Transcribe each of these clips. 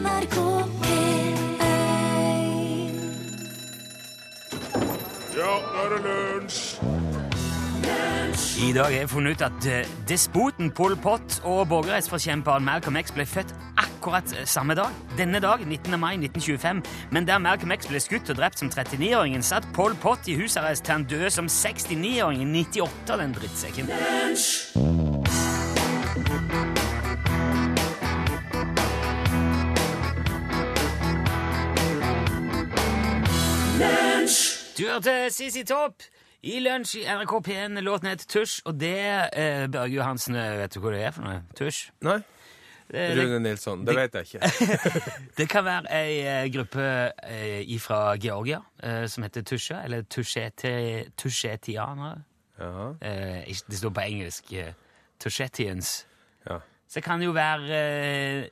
NRK P1 Ja, nå er det lunsj! I dag har jeg funnet ut at eh, despoten Pol Pot og borgerrettsforkjemperen Malcolm X ble født akkurat eh, samme dag. Denne dag, 19. mai 1925. Men der Malcolm X ble skutt og drept som 39-åringen, satt Pol Pot i husarrest til han døde som 69-åringen 98, den drittsekken. Du hørte Sissy Topp i lunsj i NRK P1. Låten heter Tusj, og det eh, Børge Johansen, eh, vet du hva det er for noe? Tusj? Nei? Det, Rune Nilsson. Det vet jeg ikke. det kan være ei eh, gruppe eh, fra Georgia eh, som heter Tusja, eller Tusjetianere. Eh, det står på engelsk eh, Tushetians. Ja. Så det kan jo være eh,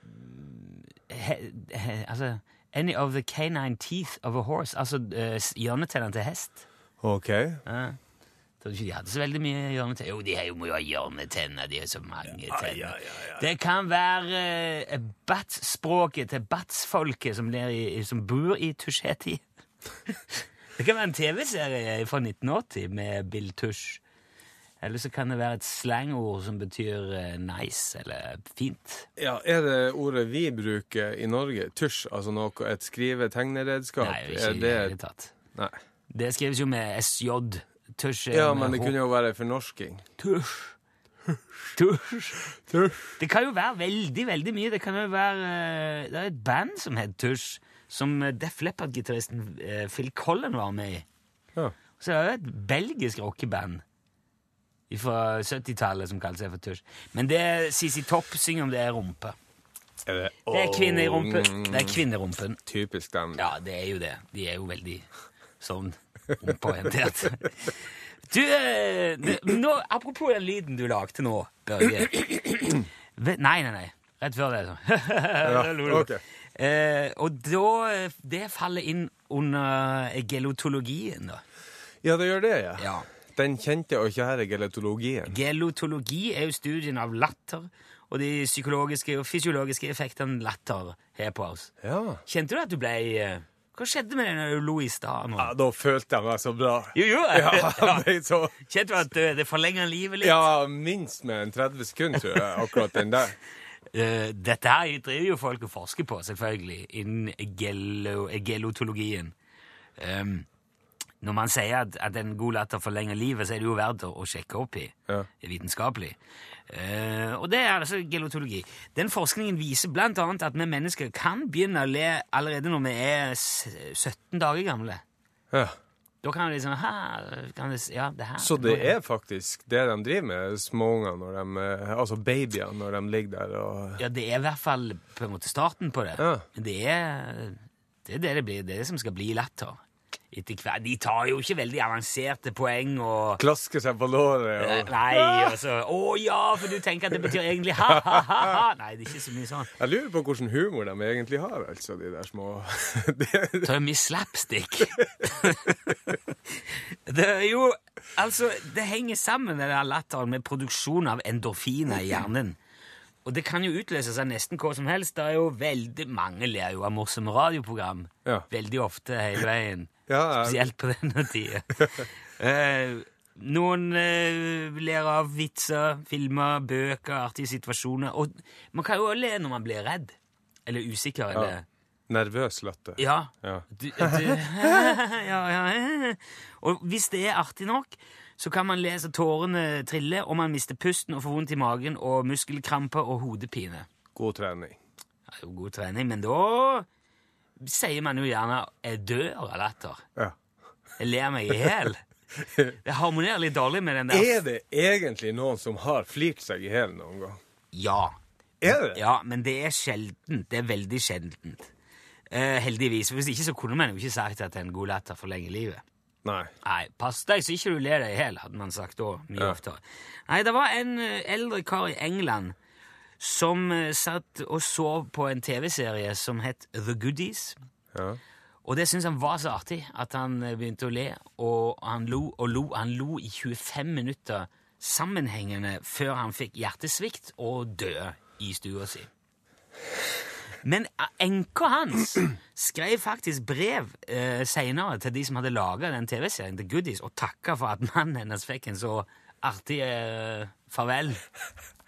he, he, Altså Any of the canine teeth of a horse. Altså eh, hjørnetennene til hest. Ok. Ja. Tror ikke de hadde så veldig mye hjørnetenner. Jo, de har jo må jo ha hjørnetenner. De har så mange tenner. Det kan være eh, bat-språket til batsfolket som, som bor i Tusheti. det kan være en TV-serie fra 1980 med Bill Tush. Eller så kan det være et slangord som betyr eh, nice eller fint. Ja, Er det ordet vi bruker i Norge, tusj, altså noe, et skrive-tegneredskap? Nei, ikke i det det hele tatt. Nei. Det skrives jo med SJ. Tusj Ja, men det kunne jo være fornorsking. Tusj. Tusj. Det kan jo være veldig, veldig mye. Det kan jo være eh, Det er et band som heter Tusj, som eh, Def Leppard-gitaristen Phil Collen var med i. Ja. Så det er jo et belgisk rockeband fra 70-tallet som kaller seg for Tusj. Men det CC Topp synger om, det er rumpe. Er det, Det er kvinnerumpen. Mm, Det er kvinnerumpen. Typisk den. Ja, det er jo det. De er jo veldig sånn rumpeorientert. Du, eh, nå, apropos den lyden du lagde nå, Børge. Nei, nei, nei. Rett før det. sånn. Ja, ok. Eh, og da eh, Det faller inn under gelotologien, da. Ja, det gjør det, ja. Ja. Den kjente og kjære gelotologien. Gelotologi er jo studien av latter og de psykologiske og fysiologiske effektene latter har på oss. Ja. Kjente du at du ble eh, Hva skjedde med deg når du lo i stad? ja. Da følte jeg meg så bra. Jo, jo. Ja, jeg så... Kjente du at eh, det forlenger livet litt? Ja, minst med en 30 sekunder, tror jeg, akkurat den der. Eh, dette her driver jo folk og forsker på, selvfølgelig, innen gelo, gelotologien. Um, når man sier at, at en god latter forlenger livet, så er det jo verdt å, å sjekke opp i Ja. vitenskapelig. Uh, og det er altså gelotologi. Den forskningen viser blant annet at vi mennesker kan begynne å le allerede når vi er 17 dager gamle. Ja. Da kan vi liksom ha, kan det, ja, det her. Så det er faktisk det de driver med, småunger, eh, altså babyer, når de ligger der og Ja, det er i hvert fall på en måte starten på det. Ja. Det er det er det det blir. Det er det som skal bli latter. Etter hvert. De tar jo ikke veldig avanserte poeng og klasker seg på låret og Nei, og så Å ja, for du tenker at det betyr egentlig ha-ha-ha. Nei, det er ikke så mye sånn. Jeg lurer på hvilken humor de egentlig har, altså, de der små det, er mye slapstick. det er jo Altså, det henger sammen, den der latteren, med produksjon av endorfiner i hjernen. Og det kan jo utløse seg nesten hva som helst. Det er jo veldig Mange ler jo av morsomme radioprogram. Ja. Veldig ofte hele veien. Ja, jeg- Spesielt på denne tida. uh, noen uh, ler av vitser, filmer, bøker, artige situasjoner. Og man kan jo også le når man blir redd. Eller usikker. Eller Nervøs latter. ja. Ja. Du, du, ja, ja. Og hvis det er artig nok, så kan man lese tårene trille, og man mister pusten og får vondt i magen og muskelkramper og hodepine. God trening. Er jo god trening, men da sier man jo gjerne 'jeg dør av latter'. Ja. Jeg ler meg i hjel. Det harmonerer litt dårlig med den der Er det egentlig noen som har flirt seg i hjel noen gang? Ja. Er det? Ja, men det er sjeldent. Det er veldig sjeldent. Eh, heldigvis. Hvis ikke så kunne man jo ikke sagt at en god latter forlenger livet. Nei. Nei, pass deg så ikke du ler deg i hjel, hadde man sagt da mye Ja. oftere. Nei, det var en eh, eldre kar i England som eh, satt og så på en TV-serie som het The Goodies. Ja. Og det syntes han var så artig at han eh, begynte å le, og han lo og lo. Han lo i 25 minutter sammenhengende før han fikk hjertesvikt og døde i stua si. Men eh, enka hans skrev faktisk brev eh, seinere til de som hadde laga den TV-serien, The Goodies, og takka for at mannen hennes fikk en så artig eh, farvel.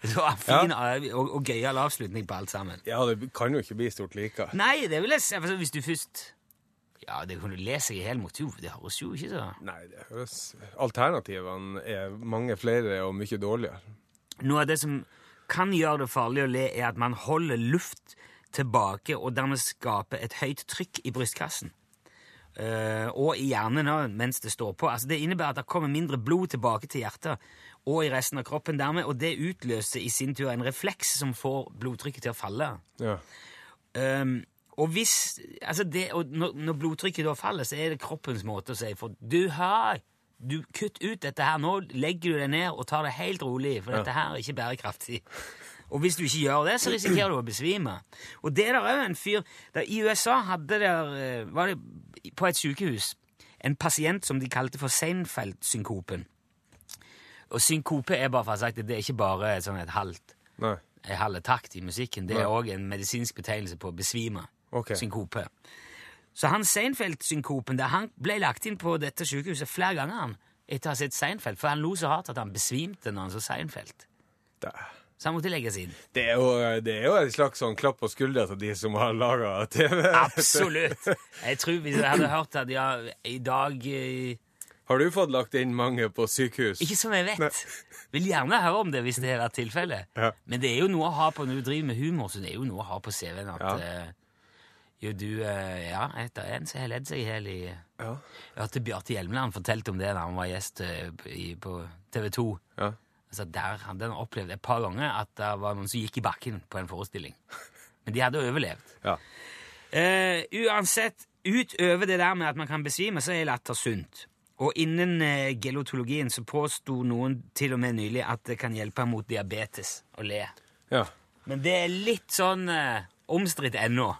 Så fin ja. og, og gøyal avslutning på alt sammen. Ja, det kan jo ikke bli stort like. Nei, det vil jeg si altså, Hvis du først Ja, det kunne du lese i hel jo. Det høres jo ikke så Nei, det høres Alternativene er mange flere og mye dårligere. Noe av det som kan gjøre det farlig å le, er at man holder luft tilbake og dermed skaper et høyt trykk i brystkassen. Uh, og i hjernen også, mens det står på. Altså, det innebærer at det kommer mindre blod tilbake til hjertet og i resten av kroppen dermed, og det utløser i sin tur en refleks som får blodtrykket til å falle. Ja. Um, og hvis, altså det, og når, når blodtrykket da faller, så er det kroppens måte å si for du har, du kutt ut dette her, nå legger du deg ned og tar det helt rolig, for dette her er ikke bærekraftig. Og hvis du ikke gjør det, så risikerer du å besvime. Og det der er jo en fyr der, I USA hadde der, eh, var det på et sykehus en pasient som de kalte for Seinfeld-synkopen. Og synkope er bare for å ha sagt det, det er ikke bare sånn et halvt Nei. en halv takt i musikken. Det er òg en medisinsk betegnelse på besvime. Okay. Synkope. Så han Seinfeld-synkopen der, han ble lagt inn på dette sykehuset flere ganger han, etter å ha sett Seinfeld, for han lo så hardt at han besvimte når han så Seinfeld. Det, Så han måtte legges inn. det, er jo, det er jo en slags sånn klapp på skuldra til de som har laga TV. Absolutt! Jeg tror hvis jeg hadde hørt at ja, i dag eh, Har du fått lagt inn mange på sykehus? Ikke som jeg vet. Vil gjerne høre om det hvis det har vært tilfellet. Ja. Men det er jo noe å ha på når du driver med humor, så det er jo noe å ha på CV-en at Ja. eh, jo, du eh, Ja, det er en så har ledd seg i hjel i Ja. Jeg hørte Bjarte Hjelmeland fortalte om det da han var gjest i- på TV 2. Ja. Altså, der hadde han opplevd et par ganger at det var noen som gikk i bakken på en forestilling. Men de hadde overlevd. Ja. Eh, uansett, utover det der med at man kan besvime, så er latter sunt. Og innen eh, gelotologien så påsto noen til og med nylig at det kan hjelpe mot diabetes å le. ja. Men det er litt sånn eh, omstridt ennå.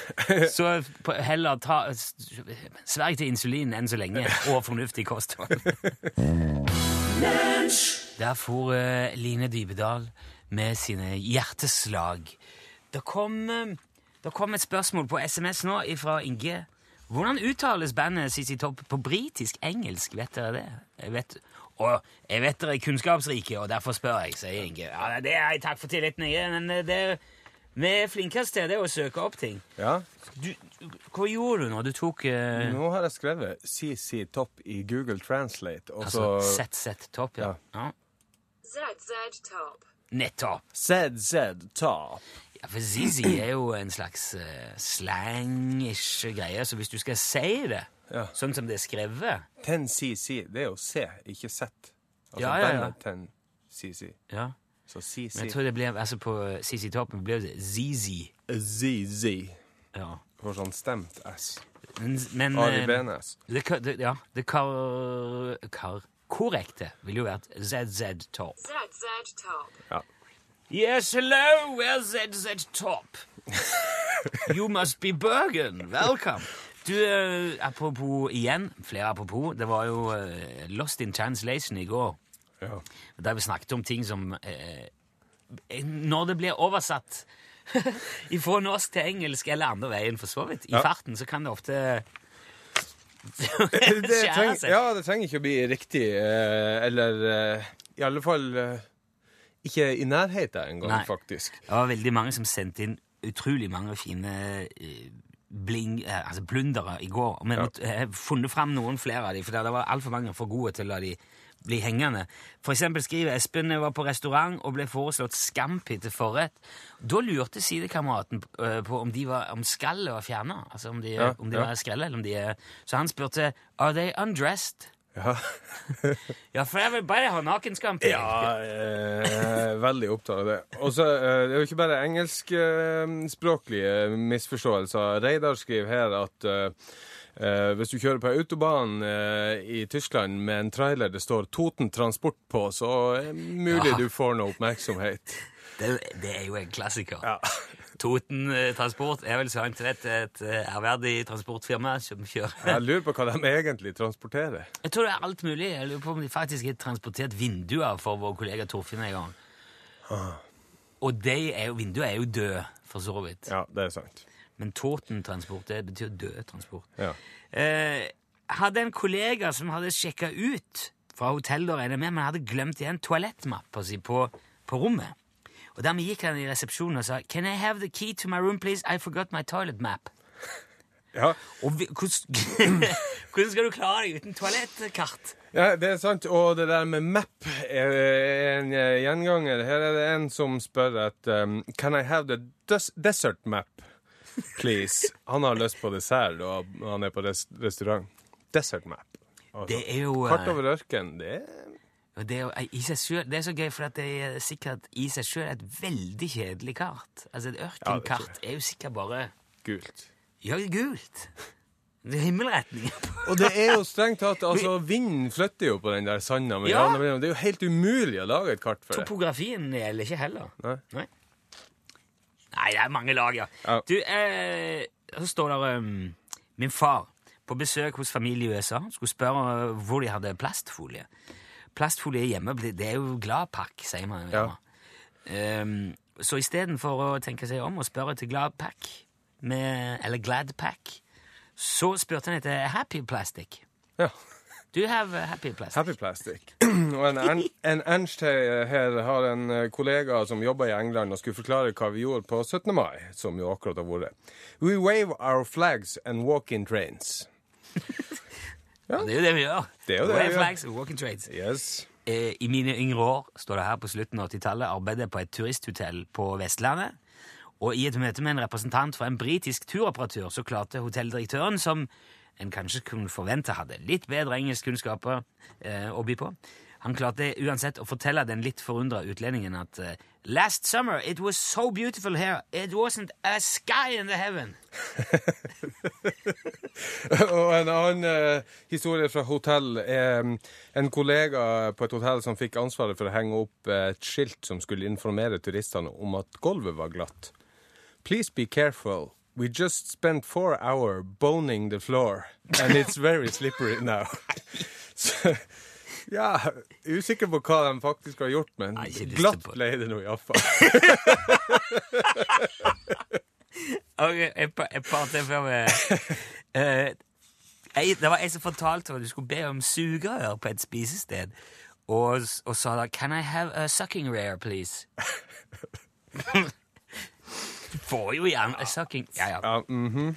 så heller ta Sverg til insulin enn så lenge, og fornuftig kosthold. Der for uh, Line Dybedal med sine hjerteslag. Det kom, uh, det kom et spørsmål på SMS nå fra Inge. Hvordan uttales bandet CC Topp på britisk engelsk? Vet dere det? Jeg vet, og jeg vet dere er kunnskapsrike, og derfor spør jeg, sier Inge. Ja, det er jeg, Takk for tilliten, Inge. Men det det, vi er flinkest til det å søke opp ting. ja. Du, hva gjorde du når du tok uh... Nå har jeg skrevet CC Topp i Google Translate, og Altså så ZZ Topp, ja. ja. ZZ Top. Nettopp. ZZ Top. Ja, for Zizi er jo en slags uh, slang-ish greie, så hvis du skal si det Ja. sånn som det er skrevet Ten CC, det er jo C, ikke Z. Altså Ja, ja, ja. Ten 10CC. ja. Så Men jeg tror det blir altså på CC Toppen blir det Zizi. ZZ. Ja. For sånn stemt S. Men, men Ari eh, Benes. det, det, ja, det kar, kar, korrekte ville jo vært ZZ Top. ZZ Top. Ja. Yes, hello, we're ZZ Top. you must be Bergen. Welcome. Du, eh, apropos igjen, flere apropos, det var jo uh, Lost in Translation i går. ja. Der vi snakket om ting som uh, Når det blir oversatt fra norsk til engelsk, eller andre veien for så vidt, i Ja. farten, så kan det ofte Det trenger, ja, det trenger ikke å bli riktig, eh, eller eh, i alle fall eh, ikke i nærheten engang, Nei. faktisk. Det var veldig mange som sendte inn utrolig mange fine bling, altså blundere i går. Men Ja. jeg har funnet fram noen flere av dem, for det var altfor mange for gode til å la de bli hengende. For eksempel skriver Espen jeg var på restaurant og ble foreslått scampi til forrett. Da lurte sidekameraten eh, på om, de var, om skallet var fjerna. Altså om de, Ja, om de ja. var skrelle, eller om de er Så han spurte Are they undressed? Ja, Ja, for jeg vil bare ha nakenskampi. ja eh, veldig opptatt av det. Og så eh, det er jo ikke bare engelskspråklige misforståelser. Reidar skriver her at eh, hvis du kjører på autobahn eh, i Tyskland med en trailer det står Toten Transport på, så er det mulig Ja. du får noe oppmerksomhet. Det, det er jo en klassiker. Ja. Toten eh, Transport er vel sant vet, et eh, ærverdig transportfirma som kjører Jeg lurer på hva de egentlig transporterer. Jeg tror det er alt mulig. Jeg lurer på om de faktisk har transportert vinduer for vår kollega Torfinn en gang. Og de er jo, vinduet er jo døde, for så vidt. Ja, det er sant. Men tåtentransport, det betyr død transport. Ja. Eh, hadde en kollega som hadde sjekka ut fra hotellet, regner med, men hadde glemt igjen toalettmappa si på, på rommet. Og Dermed gikk han i resepsjonen og sa Can I have the key to my room, please? I forgot my toilet map. Ja. Og vi, hvordan, hvordan skal du klare deg uten toalettkart? ja, det er sant. Og det der med map er en gjenganger. Her er det en som spør at um, Can I have the desert map, please? Han har lyst på dessert, og han er på rest restaurant. Desert map. Altså, Det er jo Kart eh, over ørken, det er det er, seg selv, det er så gøy, for det er sikkert i seg sjøl et veldig kjedelig kart. Altså Et ørkenkart er jo sikkert bare gult. Ja, gult. Det er himmelretningen. Og det er jo strengt tatt altså Vinden flytter jo på den der sanda. Ja. Det er jo helt umulig å lage et kart for det. Topografien gjelder ikke heller. Nei. Nei, Nei, det er mange lag, ja. Ja. Du, eh, så står der um, Min far på besøk hos familie i USA skulle spørre uh, hvor de hadde plastfolie. Plastfolie hjemme, det er jo Gladpakk, sier man. Ja. Um, så istedenfor å tenke seg om og spørre til Gladpack, med, eller Gladpack, så spurte han etter Happy Plastic. Ja. Do you have uh, Happy Plastic? Happy Plastic. og en, en, en Ernst her har en eh, kollega som jobber i England og skulle forklare hva vi gjorde på 17. mai, som jo akkurat har vært. We wave our flags and walk in trains. Det er jo det vi gjør. Det er jo det Wave vi gjør. flags and walking trains. Yes. Eh, I mine yngre år, står det her på slutten av 80-tallet, arbeidet på et turisthotell på Vestlandet. Og i et møte med en representant for en britisk turoperatør så klarte hotelldirektøren, som en kanskje kunne forvente hadde litt bedre engelskkunnskaper eh, å by på, han klarte uansett å fortelle den litt forundra utlendingen at eh, Last summer it was so beautiful here, it wasn't a sky in the heaven. og en annen eh, historie fra hotell er mm, en kollega på et hotell som fikk ansvaret for å henge opp eh, et skilt som skulle informere turistene om at gulvet var glatt. Please be careful. We just spent four hour boning the floor, and it's very slippery now. Så, ja, usikker på hva de faktisk har gjort, men Nei, glatt ble det nå iallfall. Ok, et par, et par til før vi Eh, ei- Det var en som fortalte at du skulle be om sugerør på et spisested, og, og sa da 'Can I have a sucking rare, please?' du får jo sucking Ja, ja. Ja, -hmm.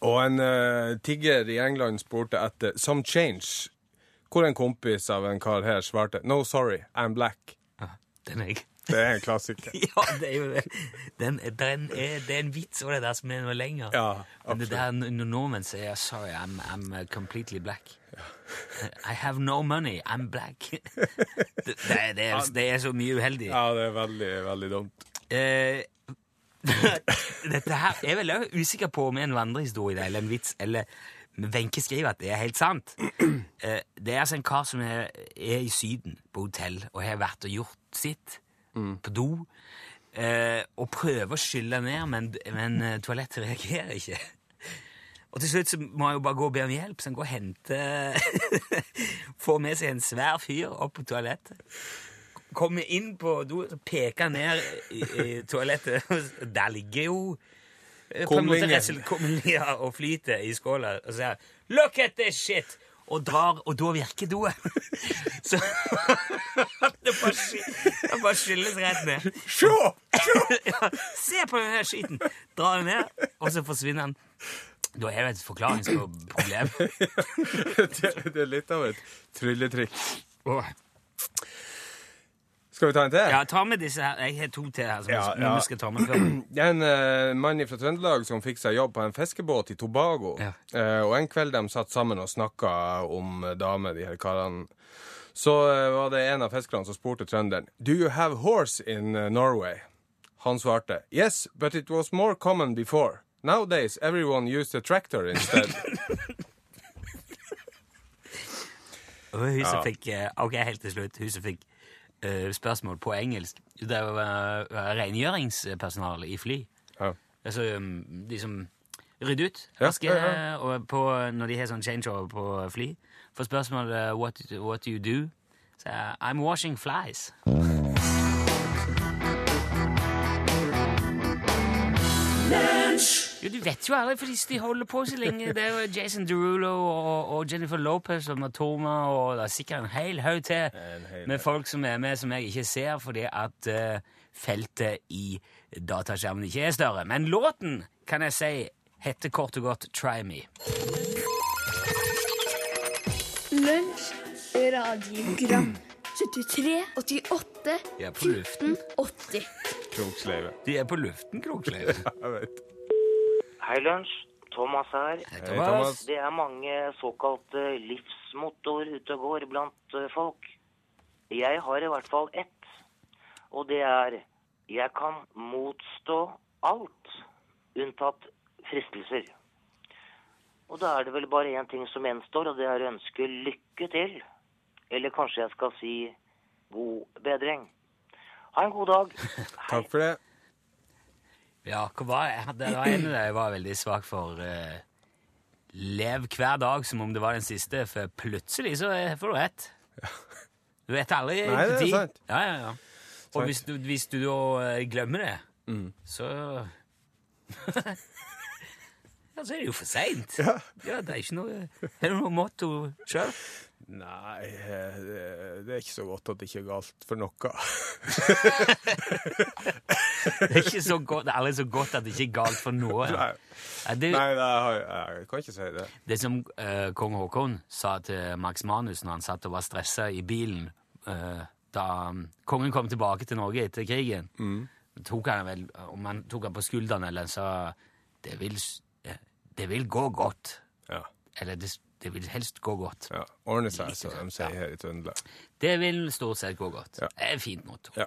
Og en uh, tigger i England spurte etter 'some change', hvor en kompis av en kar her svarte 'no, sorry, I'm black'. Ja, Den er jeg. Det er en klassiker. Ja, det er jo det. Den, den er, det er en vits og det der som er noe lenger. Ja, Men det der når nordmenn sier 'sorry, I'm, I'm uh, completely black'. I have no money, I'm black. det, det, det, er, det er så mye uheldig. Ja, det er veldig, veldig dumt. Eh, dette her er vel usikker på om en vandrehistorie eller en vits, eller men Wenche skriver at det er helt sant. Eh, det er altså en kar som er, er i Syden, på hotell, og har vært og gjort sitt på do. Eh, og prøver å skylle ned, men, men eh, toalettet reagerer ikke. Og til slutt så må han jo bare gå og be om hjelp, så han går og henter Får med seg en svær fyr opp på toalettet. Kommer inn på do, så peker han ned i, i toalettet. Der ligger jo eh, kumlinga og flyter i skåla. Og sier 'Look at this shit!' Og drar, og da virker doen. Så det bare, det bare skylles rett ned. Se! ja, se på denne skiten! Drar den ned, og så forsvinner han. Da er det et forklaringsproblem. det, det er litt av et trylletriks. Skal vi ta en til? Ja, ta med disse her. Jeg har to til her som Ja, vi- ja. skal ta med før. Det er en uh, mann fra Trøndelag som fikk seg jobb på en fiskebåt i Tobago. Ja. Uh, og en kveld de satt sammen og snakka om eh, damer, de her karene. Så uh, var det en av fiskerne som spurte trønderen Do you have horse in Norway. Han svarte Yes, but it was more common before. Nowadays everyone used a tractor instead. Og hun som fikk Ok, helt til slutt. Hun som fikk Eh, spørsmål på engelsk. Det er var eh, rengjøringspersonale i fly. Ja. Altså um, de som rydder ut aske ja, ja, eh, på, når de har sånn changeover på fly. For spørsmålet what, what do you do? Så jeg I'm washing flies. Yeah. Jo, du vet jo aldri, for de- de holder på så lenge. Det er jo Jason Derulo og, og Jennifer Lopez og Matoma, og det er sikkert en hel haug til hel med folk som er med som jeg ikke ser, fordi at uh, feltet i dataskjermen ikke er større. Men låten, kan jeg si, heter kort og godt Try Me. Lunsj, radiogram 73, 88, De er på luften. 80 Kroksleive. De er på luften, Kroksleiv. Jeg vet. Hei, lunsj. Thomas her. Hei, Thomas. Det er mange såkalte livsmotor ute og går blant eh, folk. Jeg har i hvert fall ett, og det er jeg kan motstå alt unntatt fristelser. Og da er det vel bare én ting som gjenstår, og det er å ønske lykke til. Eller kanskje jeg skal si god bedring. Ha en god dag. Takk for det. Ja, var Det var en der jeg var veldig svak for. Uh, lev hver dag som om det var den siste, for plutselig så får du rett. Du vet aldri Nei, det er sant. Ja, ja, ja. Og Sant. hvis du, hvis du da eh, glemmer det, Mm. så Ja, så er det jo for seint. Ja. Ja, det er ikke noe Er det noe motto sjøl? Nei, eh, det, er ikke så godt at det ikke er galt for noe. Det er ikke så godt, er aldri så godt at det ikke er galt for noe. Nei, det, Nei det har, jeg kan ikke si det. Det som uh, kong Haakon sa til Max Manus når han satt og var stressa i bilen uh, da um, kongen kom tilbake til Norge etter krigen, tok han vel, om han tok han på skulderen eller sa det vil, det vil gå godt. Ja, Eller det, det vil helst gå godt. ja. Ordne seg, som de sier her i Trøndelag. Det vil stort sett gå godt. Ja. Det er fint motto. Ja.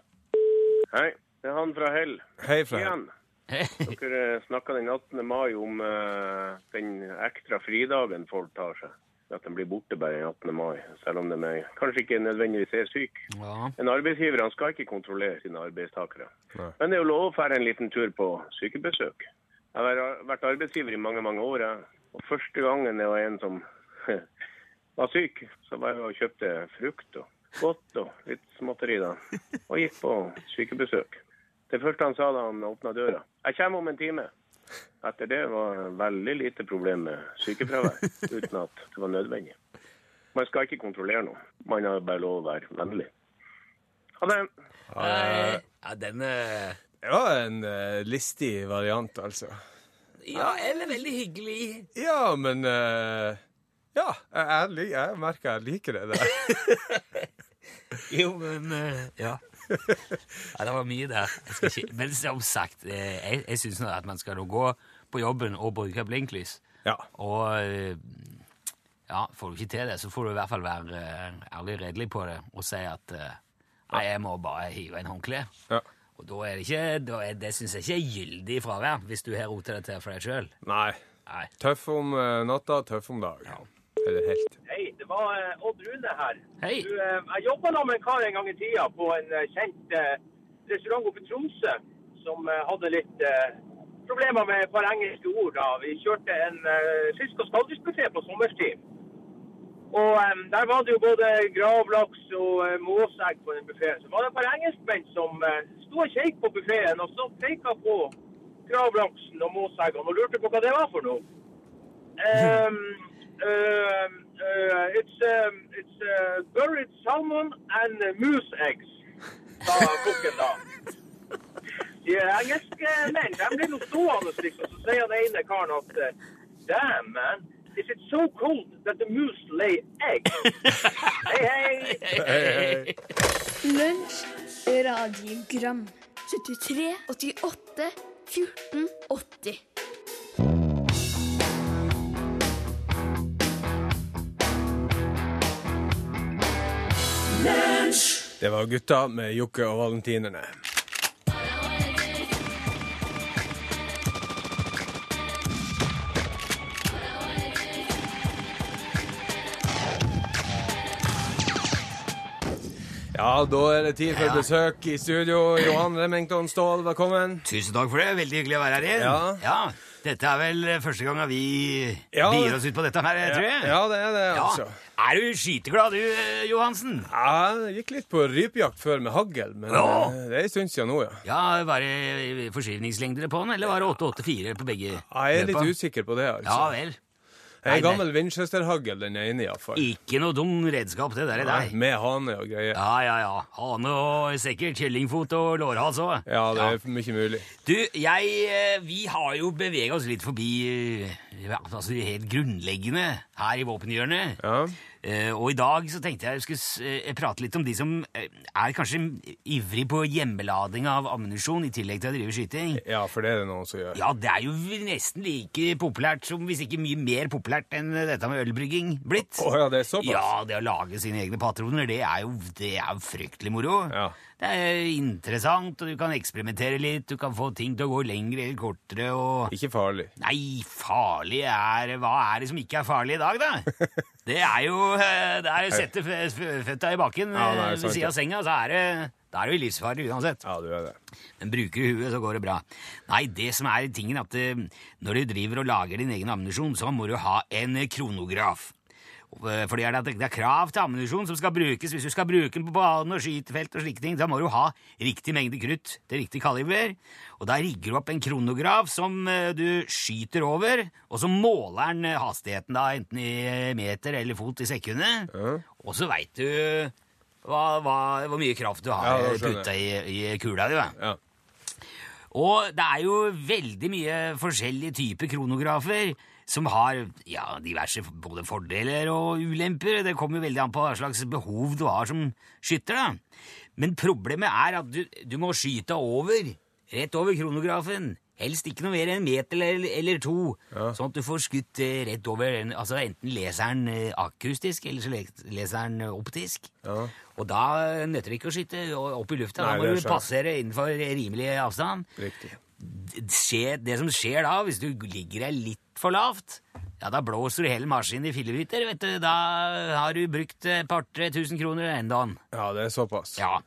Hei, det er han fra Hell. Hei fra Hell. Hei. Dere snakka den 18. mai om uh, den ekstra fridagen folk tar seg. At de blir borte bare den 18. mai, selv om de er, kanskje ikke nødvendigvis er syke. Ja. En arbeidsgiver han skal ikke kontrollere sine arbeidstakere. Nei. Men det er jo lov å dra en liten tur på sykebesøk. Jeg har vært arbeidsgiver i mange mange år. Og første gangen det var en som var syk, så var jeg og kjøpte frukt og godt og litt småtteri da. Og gikk på sykebesøk. Det første han sa da han åpna døra, 'Jeg kommer om en time'. Etter det var veldig lite problem med sykefravær, uten at det var nødvendig. Man skal ikke kontrollere noe. Man har bare lov å være vennlig. Ha det. Eh, ja, denne Var en uh, listig variant, altså. Ja, eller veldig hyggelig. Ja, men uh, Ja, jeg, jeg, merker jeg liker det der. Jo, men uh, ja. ja. Det var mye der. Ikke, men som sagt, jeg, jeg syns at man skal gå på jobben og bruke blinklys. Ja. Og ja, får du ikke til det, så får du i hvert fall være ærlig redelig på det og si at nei, jeg må bare hive en håndkleet. ja. Og da er det ikke, da er, det syns jeg ikke er gyldig fravær, hvis du har rota det til for deg sjøl. Nei. Nei. Tøff om eh, natta, tøff om dag. Eller helt. Hei, det var uh, Odd Rune her. Hei. Du, uh, jeg jobba med en kar en gang i tida på en kjent restaurant oppe i Tromsø som hadde litt problemer med et par engelske ord. da. Vi kjørte en fisk- og skalldyrsbuffé på sommerstid. Og um, der var det jo både gravlaks og uh, måsegg på den buffeen. Så var det et par engelskmenn som uh, sto og kjekk på buffeen og så peka på gravlaksen og måseggene og lurte på hva det var for noe. Um, uh, uh, it's um, it's uh, buried salmon and moose eggs, sa kokken da. De engelske menn de blir nå stående, liksom. Så sier han ene karen at Damn, man. Is it so cold that the moose lay eggs? hei, hei. Lunsj, radiogram 73, 88, 14, 80 Det var gutta med Jokke og valentinerne. Ja, da er det tid for Ja. besøk i studio. Johan Remington Ståhl, velkommen. Tusen takk for det. Veldig hyggelig å være her igjen. Ja. ja. Dette er vel første gang vi Ja. bier oss ut på dette her, tror jeg. Ja, det er det, Ja. altså. Er du skyteglad du, eh, Johansen? Ja, jeg gikk litt på rypejakt før med hagl, men eh, det er en stund siden nå, ja. Ja, Var det forskyvningslengder på den, eller var det 884 på begge? Ja, Jeg er litt usikker på det, altså. Ja vel. Er Nei, gammel Winchester-hagl, den ene iallfall. Ikke noe dum redskap, det der er deg. Med hane og greier. Ja, ja, ja. Hane og sikkert kyllingfot og lårhals òg. Ja, det er mye mulig. Du, jeg eh, Vi har jo bevega oss litt forbi eh, altså det helt grunnleggende her i våpenhjørnet. Ja. Eh, og i dag så tenkte jeg jeg skulle eh, prate litt om de som eh, er kanskje ivrig på hjemmelading av ammunisjon i tillegg til å drive skyting. ja, for det er det noen som gjør. Ja, det er jo nesten like populært som, hvis ikke mye mer populært enn dette med ølbrygging blitt. Å ja, det er såpass? Ja, det å lage sine egne patroner, det er jo, det er jo fryktelig moro. Ja. Det er interessant, og du kan eksperimentere litt, du kan få ting til å gå lengre eller kortere, og... Ikke farlig. Nei, farlig er Hva er det som ikke er farlig i dag, da? Det er jo eh, Det er å sette f- f- føtta i bakken Ja, er eh, ved siden av senga, så er det da er det jo livsfarlig uansett. Ja, du er det. Men bruker du huet, så går det bra. Nei, det som er tingen, at eh, når du driver og lager din egen ammunisjon, så må du ha en kronograf. Eh, Fordi det, er krav til ammunisjon som skal brukes. Hvis du skal bruke den på bane og skytefelt og slike ting, da må du ha riktig mengde krutt til riktig kaliber. Og da rigger du opp en kronograf som eh, du skyter over, og så måler den eh, hastigheten da, enten i meter eller fot i sekundet. Og så veit du hva, hva, hvor mye kraft du har eh, putta i, i kula di. Ja. Og det er jo veldig mye forskjellige typer kronografer som har ja, diverse både fordeler og ulemper. Det kommer jo veldig an på hva slags behov du har som skytter. da. Men problemet er at du, du må skyte over, rett over kronografen. Helst ikke noe mer enn en meter eller, eller to, sånn at du får skutt eh, rett over. Altså Enten leser den eh, akustisk, eller så leser den optisk. optisk. Og da nytter det ikke å skyte opp i lufta. Nei, da må du passere innenfor rimelig avstand Riktig. det skjer, det som skjer da, hvis du ligger deg litt for lavt, ja, da blåser du hele maskinen i fillebiter, vet du. Da har du brukt et par-tre tusen kroner ennå. Ja, det er såpass. Ja.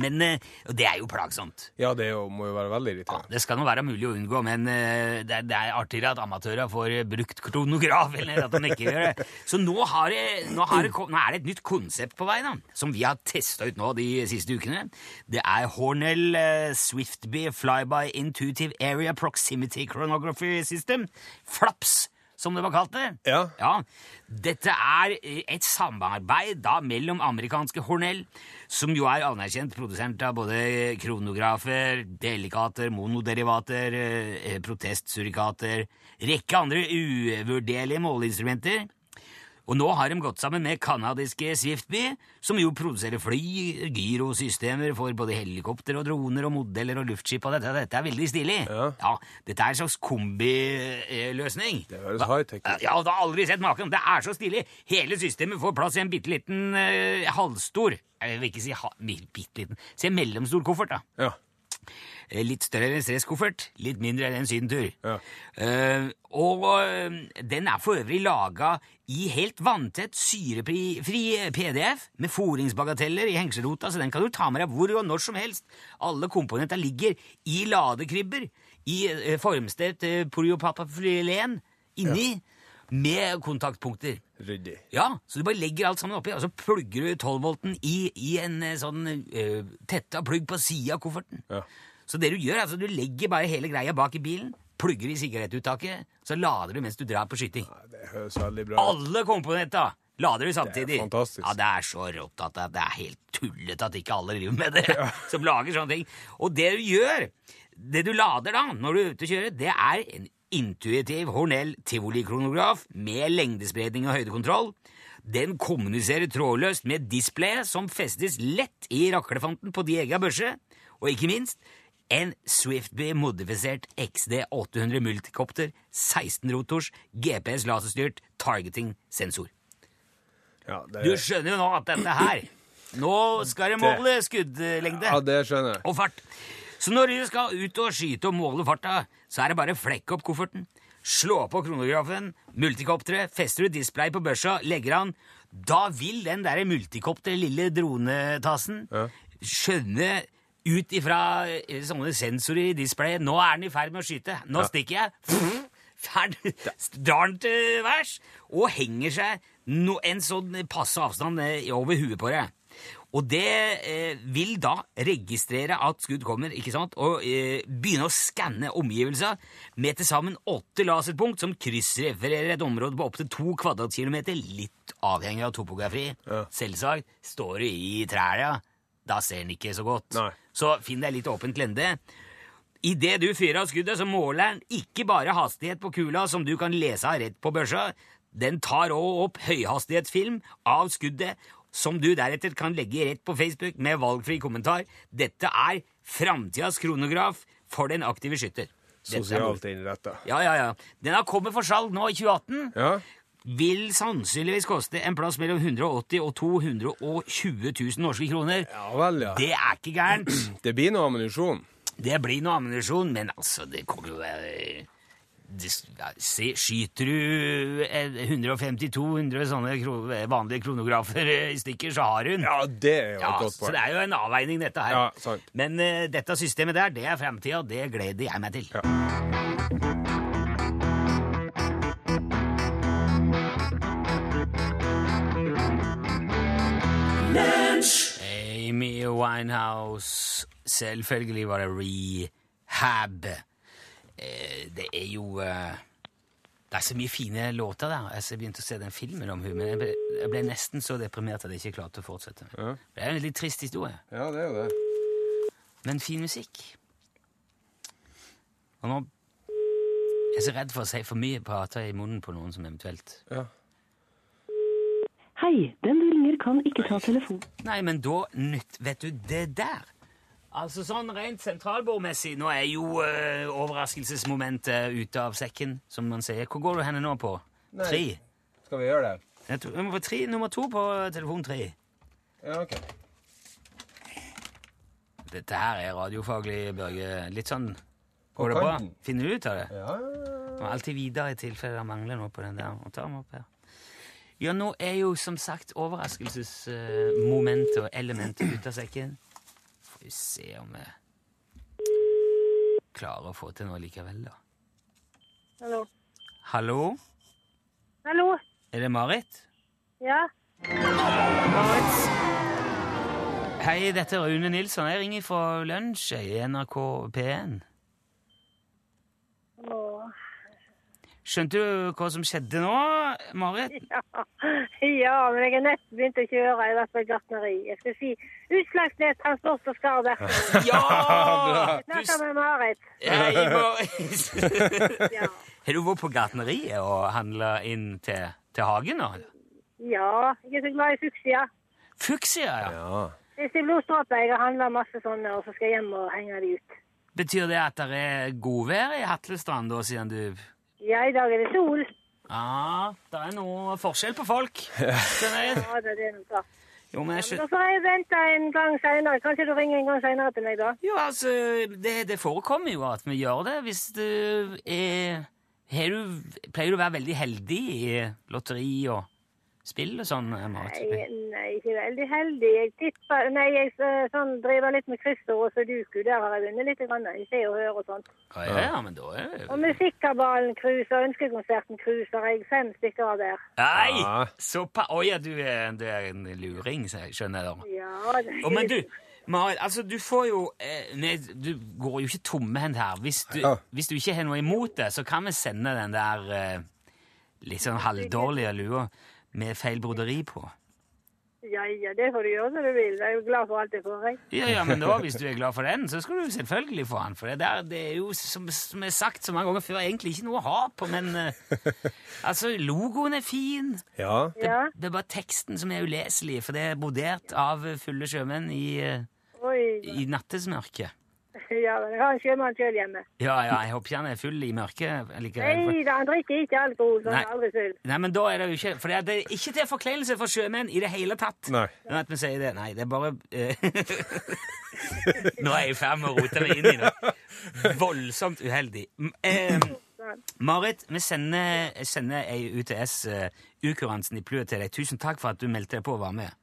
Men eh, og det er jo plagsomt. Ja, det jo, må jo være veldig Ja, det skal nå være mulig å unngå, men eh, det, er- det er artigere at amatører får eh, brukt kronograf, eller at de ikke gjør det. Så nå, har det, nå, har det, nå er det et nytt konsept på vei, da, som vi har testa ut nå de siste ukene. Det er Hornell Swiftby Flyby Intuitive Area Proximity Chronography System, FLAPS, som det var kalt det. Ja. Ja, dette er et samarbeid da mellom amerikanske Hornell, som jo er anerkjent produsent av både kronografer, delikater, monoderivater, eh, protestsurikater, rekke andre uvurderlige måleinstrumenter. Og nå har de gått sammen med kanadiske Swiftby, som jo produserer fly, gyrosystemer for både helikopter og droner og modeller og luftskip, og dette, dette er veldig stilig. Ja. dette er en slags kombiløsning. Det høres high-tech ut. Ja, du har aldri sett maken. Det er så stilig. Hele systemet får plass i en bitte liten uh, halvstor Jeg vil ikke si ha, bitte liten. Si en mellomstor koffert, da. Ja. Eh, Litt større enn en stresskoffert, litt mindre enn en sydentur. Ja. Uh, og uh, den er for øvrig laga i helt vanntett, syrefri PDF med foringsbagateller i hengselrota, så den kan du ta med deg hvor og når som helst. Alle komponenter ligger i ladekrybber i uh, formstedt eh, polyopapafylen inni, med kontaktpunkter. Ryddig. Ja, så du bare legger alt sammen oppi, og så plugger du 12-volten i, i en sånn uh, tetta plugg på sida av kofferten. Ja. Så det du gjør, altså du legger bare hele greia bak i bilen, plugger i sigarettuttaket, så lader du mens du drar på skyting. Det høres veldig bra ut. Alle komponenter lader du samtidig. Det er fantastisk. Ja, det er så rått at det, er helt tullete at ikke alle driver med det, som lager sånne ting. Og det du gjør, det du lader da, når du er ute og kjører, det er en intuitiv Hornell Tivoli-kronograf med lengdespredning og høydekontroll. Den kommuniserer trådløst med displayet som festes lett i raklefanten på de egga børse, og ikke minst en Swiftby modifisert XD800 multicopter, 16-rotors, GPS laserstyrt targeting-sensor. Ja, det, Du skjønner jo nå at dette her Nå skal det måle skuddlengde ja, det skjønner jeg. og fart. Så når du skal ut og skyte og måle farta, så er det bare å flekke opp kofferten, slå på kronografen, multikopteret, fester du display på børsa, legger an. Da vil den der multikopter, lille dronetassen, skjønne ut ifra eh, sånne sensorer i displayet Nå er den i ferd med å skyte. Nå stikker jeg. Ferdig. Drar den til værs og henger seg no, en sånn passe avstand eh, over huet på deg. Og det eh, vil da registrere at skudd kommer, ikke sant? og eh, begynne å skanne omgivelser med til sammen åtte laserpunkt som kryssrefererer et område på opptil to kvadratkilometer, litt avhengig av topografi. Selvsagt. Står du i trærne, da ser den ikke så godt. Nei. Så finn deg litt åpent lende. Idet du fyrer av skuddet, så måler den ikke bare hastighet på kula, som du kan lese av rett på børsa. Den tar òg opp høyhastighetsfilm av skuddet, som du deretter kan legge rett på Facebook med valgfri kommentar. Dette er framtidas kronograf for den aktive skytter. Er Sosialt innretta. ja, ja, ja. Den har kommet for salg nå i 2018. Ja. Vil sannsynligvis koste en plass mellom 180 og 220 000 norske kroner. ja vel, ja. Det er ikke gærent. Det blir noe ammunisjon. Det blir noe ammunisjon, men altså, det kommer jo være se, Skyter du eh, 150-200 sånne vanlige kronografer i stykker, så har hun. Ja, det er jo Ja, et godt så det er jo en avveining, dette her. Ja, sant. Men uh, dette systemet der, det er framtida. Det gleder jeg meg til. Amy Winehouse. Selvfølgelig var det rehab. Eh, det er jo eh, Det er så mye fine låter der. Jeg begynte å se den filmen om henne, men jeg ble, jeg ble nesten så deprimert at jeg ikke klarte å fortsette. Ja. Det er en litt trist historie, Ja, det er jo det. men fin musikk. Og nå Jeg er så redd for å si for mye prater i munnen på noen som eventuelt Ja. Hei, den ringer kan ikke ta telefon. Nei, men da nytt Vet du, det der Altså sånn rent sentralbordmessig Nå er jo eh, overraskelsesmomentet ute av sekken, som man sier. Hvor går du henne nå på? Nei. Tre? Skal vi gjøre det? Jeg tror, vi må på tre, nummer to på telefon tre. Ja, ok. Dette her er radiofaglig, Børge. Litt sånn Går det bra? Finner du ut av det? Ja. Må alltid videre i tilfelle det mangler noe på den der. Og ta den opp her. Ja, nå er jo som sagt overraskelsesmomentet og elementet ute av sekken. Får vi se om vi klarer å få til noe likevel, da. Hallo. Hallo? Hallo. Er det Marit? Ja. Marit? Hei, dette er Rune Nilsson. Jeg ringer fra Lunsj i NRK P1. Åh. Skjønte du hva som skjedde nå, Marit? Ja. ja, men jeg har nesten begynt å kjøre. Jeg har vært på gartneri. Jeg skal si Utslagsnes Transport og skarv Ja! Jeg snakker med Marit. Ja. Har du vært på gartneriet og handla inn til, til hagen nå? ja, jeg er så glad i fuksia. Fuksia, ja. ja. Hvis det er blodstråper, jeg har handla masse sånne, og så skal jeg hjem og henge de ut. Betyr det at det er godvær i Hatlestrand, da, siden du Ja, i dag er det sol. Ja, det er noe forskjell på folk. skjønner jeg. Ja, det er det noe klart. Jo, men jeg Da får jeg vente en gang seinere. Kanskje du ringer en gang seinere til meg, da? Jo, altså, det, det forekommer jo at vi gjør det hvis du er har du, Pleier du å være veldig heldig i lotteri og spill og sånn, Marit? Nei, nei, ikke veldig heldig. Jeg tipper Nei, jeg eh, sånn, driver litt med kryssord og sudoku. Der har jeg vunnet litt grann, i Se og Hør og sånt. Ja, ja, ja, men da er det Og Musikkabalen cruiser, Ønskekonserten cruiser. jeg fem stykker av der. Nei! Ja. Såpass Å ja, du er, du er en luring, skjønner jeg da. Ja, det oh, men du, Marit, altså, du får jo eh, nei, Du går jo ikke tomhendt her. Hvis du, Ja. hvis du ikke har noe imot det, så kan vi sende den der eh, litt sånn halvdårlige lua med feil broderi på. Ja, ja, det får du gjøre som du vil. Jeg er jo glad for alt jeg får. Jeg. Ja, ja, men da, hvis du er glad for den, så skal du selvfølgelig få den. For det der, det er jo, som, som er sagt så mange ganger før, egentlig ikke noe å ha på, men uh, altså, logoen er fin. Ja. Det, Det er bare teksten som er uleselig, for det er brodert av fulle sjømenn i, uh, i nattesmørket. Ja, men jeg har en sjømann sjøl hjemme. Ja, ja, jeg håper ikke han er full i mørket likevel. Nei da, han drikker ikke alkohol, så han er aldri full. Nei, men da er det jo ikke For det er ikke til forkleinelse for sjømenn i det hele tatt. Nei. Sånn at vi sier det. Nei, det er bare eh, Nå er jeg i ferd med å rote meg inn i noe voldsomt uheldig. Eh. Marit, vi sender, sender ei UTS uh, Ukurantsen i plue til deg. Tusen takk for at du meldte deg på å være med.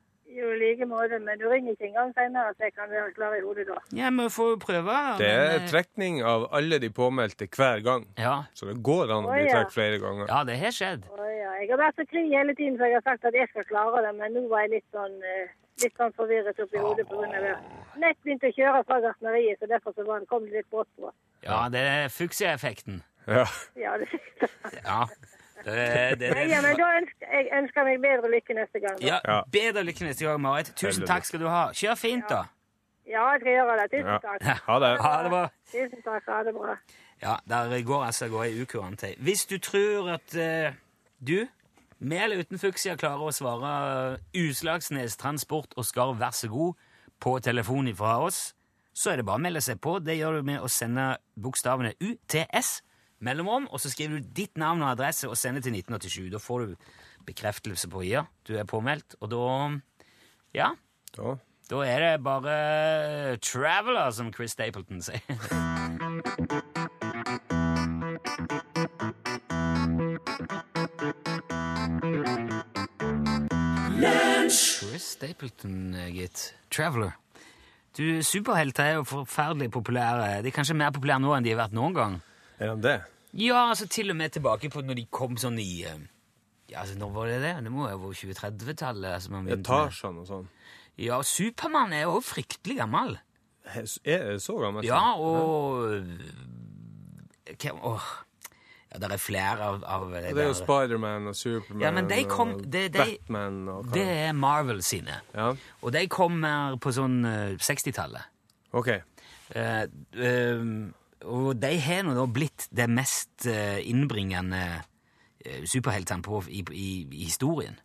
Like måte, men du ringer ikke engang senere, så jeg kan være klar i hodet da. Ja, vi får prøve. Det er men, eh, trekning av alle de påmeldte hver gang. Ja. Så det går an å bli trukket flere ganger. ja, det har skjedd. Å, ja. Jeg har vært så kry hele tiden, så jeg har sagt at jeg skal klare det, men nå var jeg litt sånn, eh, litt sånn forvirret oppi hodet av det. Nett begynte å kjøre fra gartneriet, så derfor så var det, kom det litt brått på. Ja, det er fuksia-effekten. Ja. Ja, det Ja. Det, det, det, Nei, ja, men da ønsker jeg ønsker meg bedre lykke neste gang. da. ja, Ja. Bedre lykke neste gang, Marit. Tusen Veldig takk skal du ha. Kjør fint, da. Ja, jeg skal gjøre det. Tusen Ja. takk. Ha det. Ha det bra. Tusen takk, ha det bra. Ja, der går altså gå ei ukurant til. Hvis du tror at eh, du, med eller uten fuksia, klarer å svare eh, Utslagsnes Transport og Skarv, vær så god, på telefon fra oss, så er det bare å melde seg på. Det gjør du med å sende bokstavene UTS mellomrom, og så skriver du ditt navn og adresse og sender til 1987. Da får du bekreftelse på ja, du er påmeldt, og da Ja, Da. da er det bare Traveler, som Chris Stapleton sier. Chris Stapleton, gitt. Traveler. Du, Superhelter er jo forferdelig populære. De er kanskje mer populære nå enn de har vært noen gang. Er han det? Ja, altså til og med tilbake på når de kom sånn i eh, Ja, altså, Når var det det? Det må jo være 2030-tallet. Altså. Etasjene og sånn. Ja, Supermann er jo fryktelig gammel. Er det så gammel? Ja, og Hvem Åh. Ja, det er flere av, av Og det er jo der- Spiderman og Superman Ja, men de kom- det- de- Batman og Det er Marvel sine. Ja, Og de kommer på sånn eh, 60-tallet. OK. Uh, eh, og de har nå blitt det mest eh, innbringende uh, superheltene på, i, i, i historien.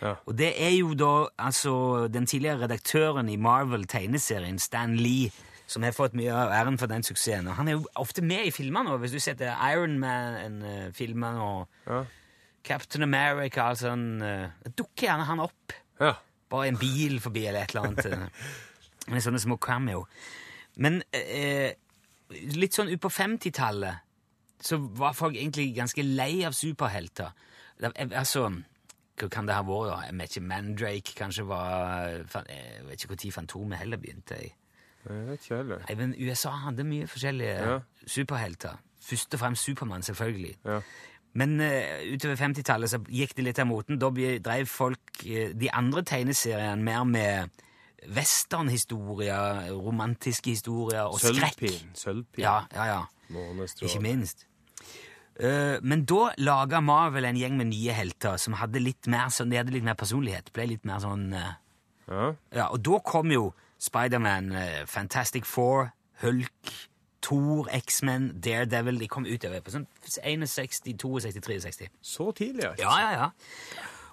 Ja. Og det er jo da altså den tidligere redaktøren i Marvel-tegneserien, Stan Lee, som har fått mye av æren for den suksessen. Og han er jo ofte med i filmene, nå. hvis du setter Iron Man-filmer, og Ja. Captain America altså han, eh, dukker gjerne han opp. Ja. Bare en bil forbi eller et eller annet. eh, Med sånne små cameo. Men eh, litt sånn utpå 50-tallet så var folk egentlig ganske lei av superhelter. Altså, hva kan det ha vært? da? Jeg vet ikke, Mandrake kanskje var Jeg vet ikke når Fantomet heller begynte. Jeg. Jeg vet ikke heller. Nei, men USA hadde mye forskjellige Ja. superhelter. Først og fremst Supermann, selvfølgelig. Ja. Men uh, utover 50-tallet så gikk det litt av moten. Da drev folk uh, de andre tegneseriene mer med westernhistorier, romantiske historier og skrekk. Sølvpin. Sølvpin. Ja, ja, ja. Ikke minst. Eh, men da laga Marvel en gjeng med nye helter som hadde litt mer, sånn, de hadde litt mer personlighet. Ble litt mer sånn eh, Ja. ja, Og da kom jo Spiderman, eh, Fantastic Four, Hulk, Thor, X-Men, Daredevil De kom utover på sånn 61, 62, 63, Så tidlig, altså. Ja, ja, ja.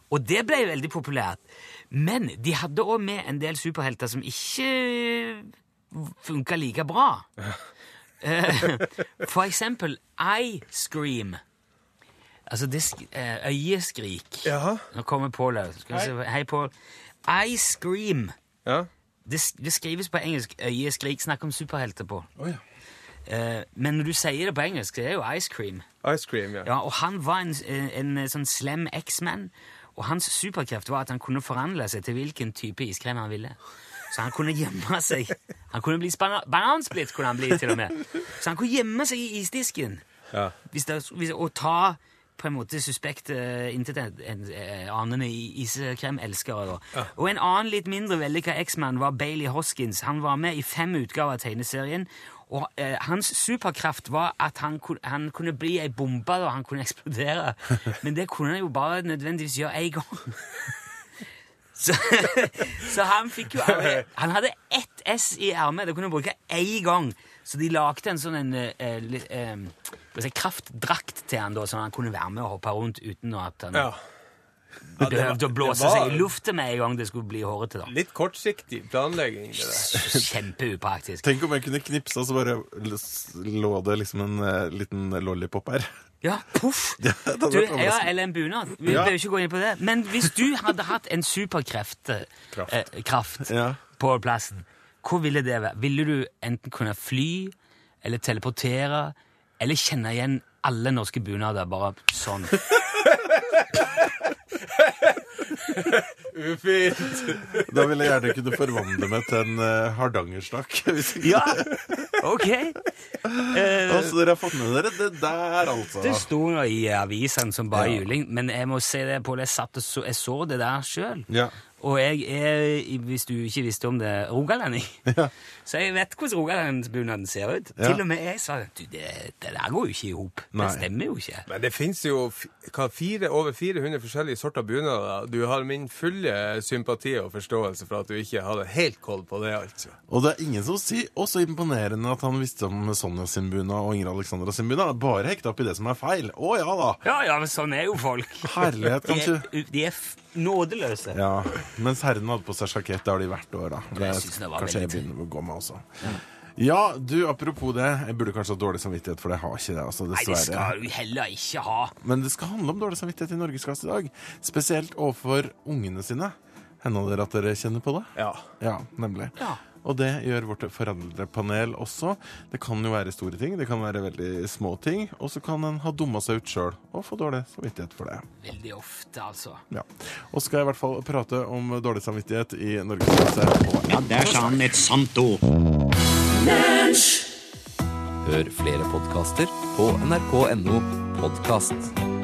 Og det ble veldig populært. Men de hadde òg med en del superhelter som ikke funka like bra. Eh, For eksempel Eye Scream. Altså det eh, øyeskrik. Jaha. Nå kommer Pål se. Hei, Pål. Eye Scream. Ja. Det, det skrives på engelsk. Øyeskrik. Snakk om superhelter, på. Oh, ja. Eh, men når du sier det på engelsk, det er jo Ice Cream. Ice cream, ja. Ja, og han var en, en, en sånn slem X-man, og hans superkreft var at han kunne forandre seg til hvilken type iskrem han ville. Så han kunne gjemme seg. Han kunne bli banansplitt, kunne han bli til og med. Så han kunne gjemme seg i isdisken Ja. hvis det, hvis, og ta på en måte suspekt uh, anende i- Ja. Og en annen litt mindre vellykka X-man var Bailey Hoskins. Han var med i fem utgaver av tegneserien. Og eh, Hans superkraft var at han, han kunne bli ei bombe, og han kunne eksplodere. Men det kunne han jo bare nødvendigvis gjøre én gang. Så, så han fikk jo aldri Han hadde ett S i ermet. Det kunne han bruke én gang. Så de lagde en sånn en, eh, litt, eh, jeg si, kraftdrakt til han da, sånn at han kunne være med og hoppe rundt uten at han ja. Behøvde å blåse det var- seg i lufta med en gang det skulle bli hårete. da. Litt kortsiktig planlegging, det der. Kjempeupraktisk. Tenk om jeg kunne knipse, og så bare lå det liksom en uh, liten lollipop her. Ja, poff! Ja, Du, ja, eller en bunad. Vi Ja. bør ikke gå inn på det. Men hvis du hadde hatt en superkreft eh, Kraft. eh, kraft Ja. på plassen, hvor ville det være? Ville du enten kunne fly, eller teleportere, eller kjenne igjen alle norske bunader bare sånn. Ufint. Da vil jeg gjerne kunne forvandle meg til en uh, hardangersnakk. Ja, ok. Uh, Altså, dere har fått med dere det der, altså. det sto nå i avisene som bare Ja. juling, men jeg må si det på det jeg så, jeg så det der sjøl. Ja. Og jeg er, hvis du ikke visste om det, rogalending. Så jeg vet hvordan rogalandsbunaden ser ut. Ja. Til og med jeg sa du, det, det der går jo ikke i hop. Det stemmer jo ikke. Men det finnes jo hva, fire, over 400 forskjellige sorter bunader. Du har min fulle sympati og forståelse for at du ikke hadde helt koll på det, altså. Og det er ingen som sier også imponerende at han visste om Sonja sin bunad og Ingrid Alexandra sin bunad. Bare hekta opp i det som er feil. Å ja da. Ja, ja, men sånn er jo folk. Herlighet, De er, de er f- nådeløse. Ja, Mens herrene hadde på seg sjakett. Det har de hvert år, da. Det Jeg synes det var kanskje jeg veldig begynner å gå med også. Ja, du, apropos det. Jeg burde kanskje ha dårlig samvittighet, for jeg har ikke det. altså, Nei, det dessverre. skal du heller ikke ha. Men det skal handle om dårlig samvittighet i Norgesklasse i dag. Spesielt overfor ungene sine. Hender dere at dere kjenner på det? Ja. Ja, nemlig. Og det gjør vårt foreldrepanel også. Det kan jo være store ting, det kan være veldig små ting. Og så kan en ha dumma seg ut sjøl og få dårlig samvittighet for det. Veldig ofte, altså. Ja. Og skal jeg i hvert fall prate om dårlig samvittighet i Norgesklasse. Ja, der sa han et sant ord. Hør flere podkaster på nrk.no podkast.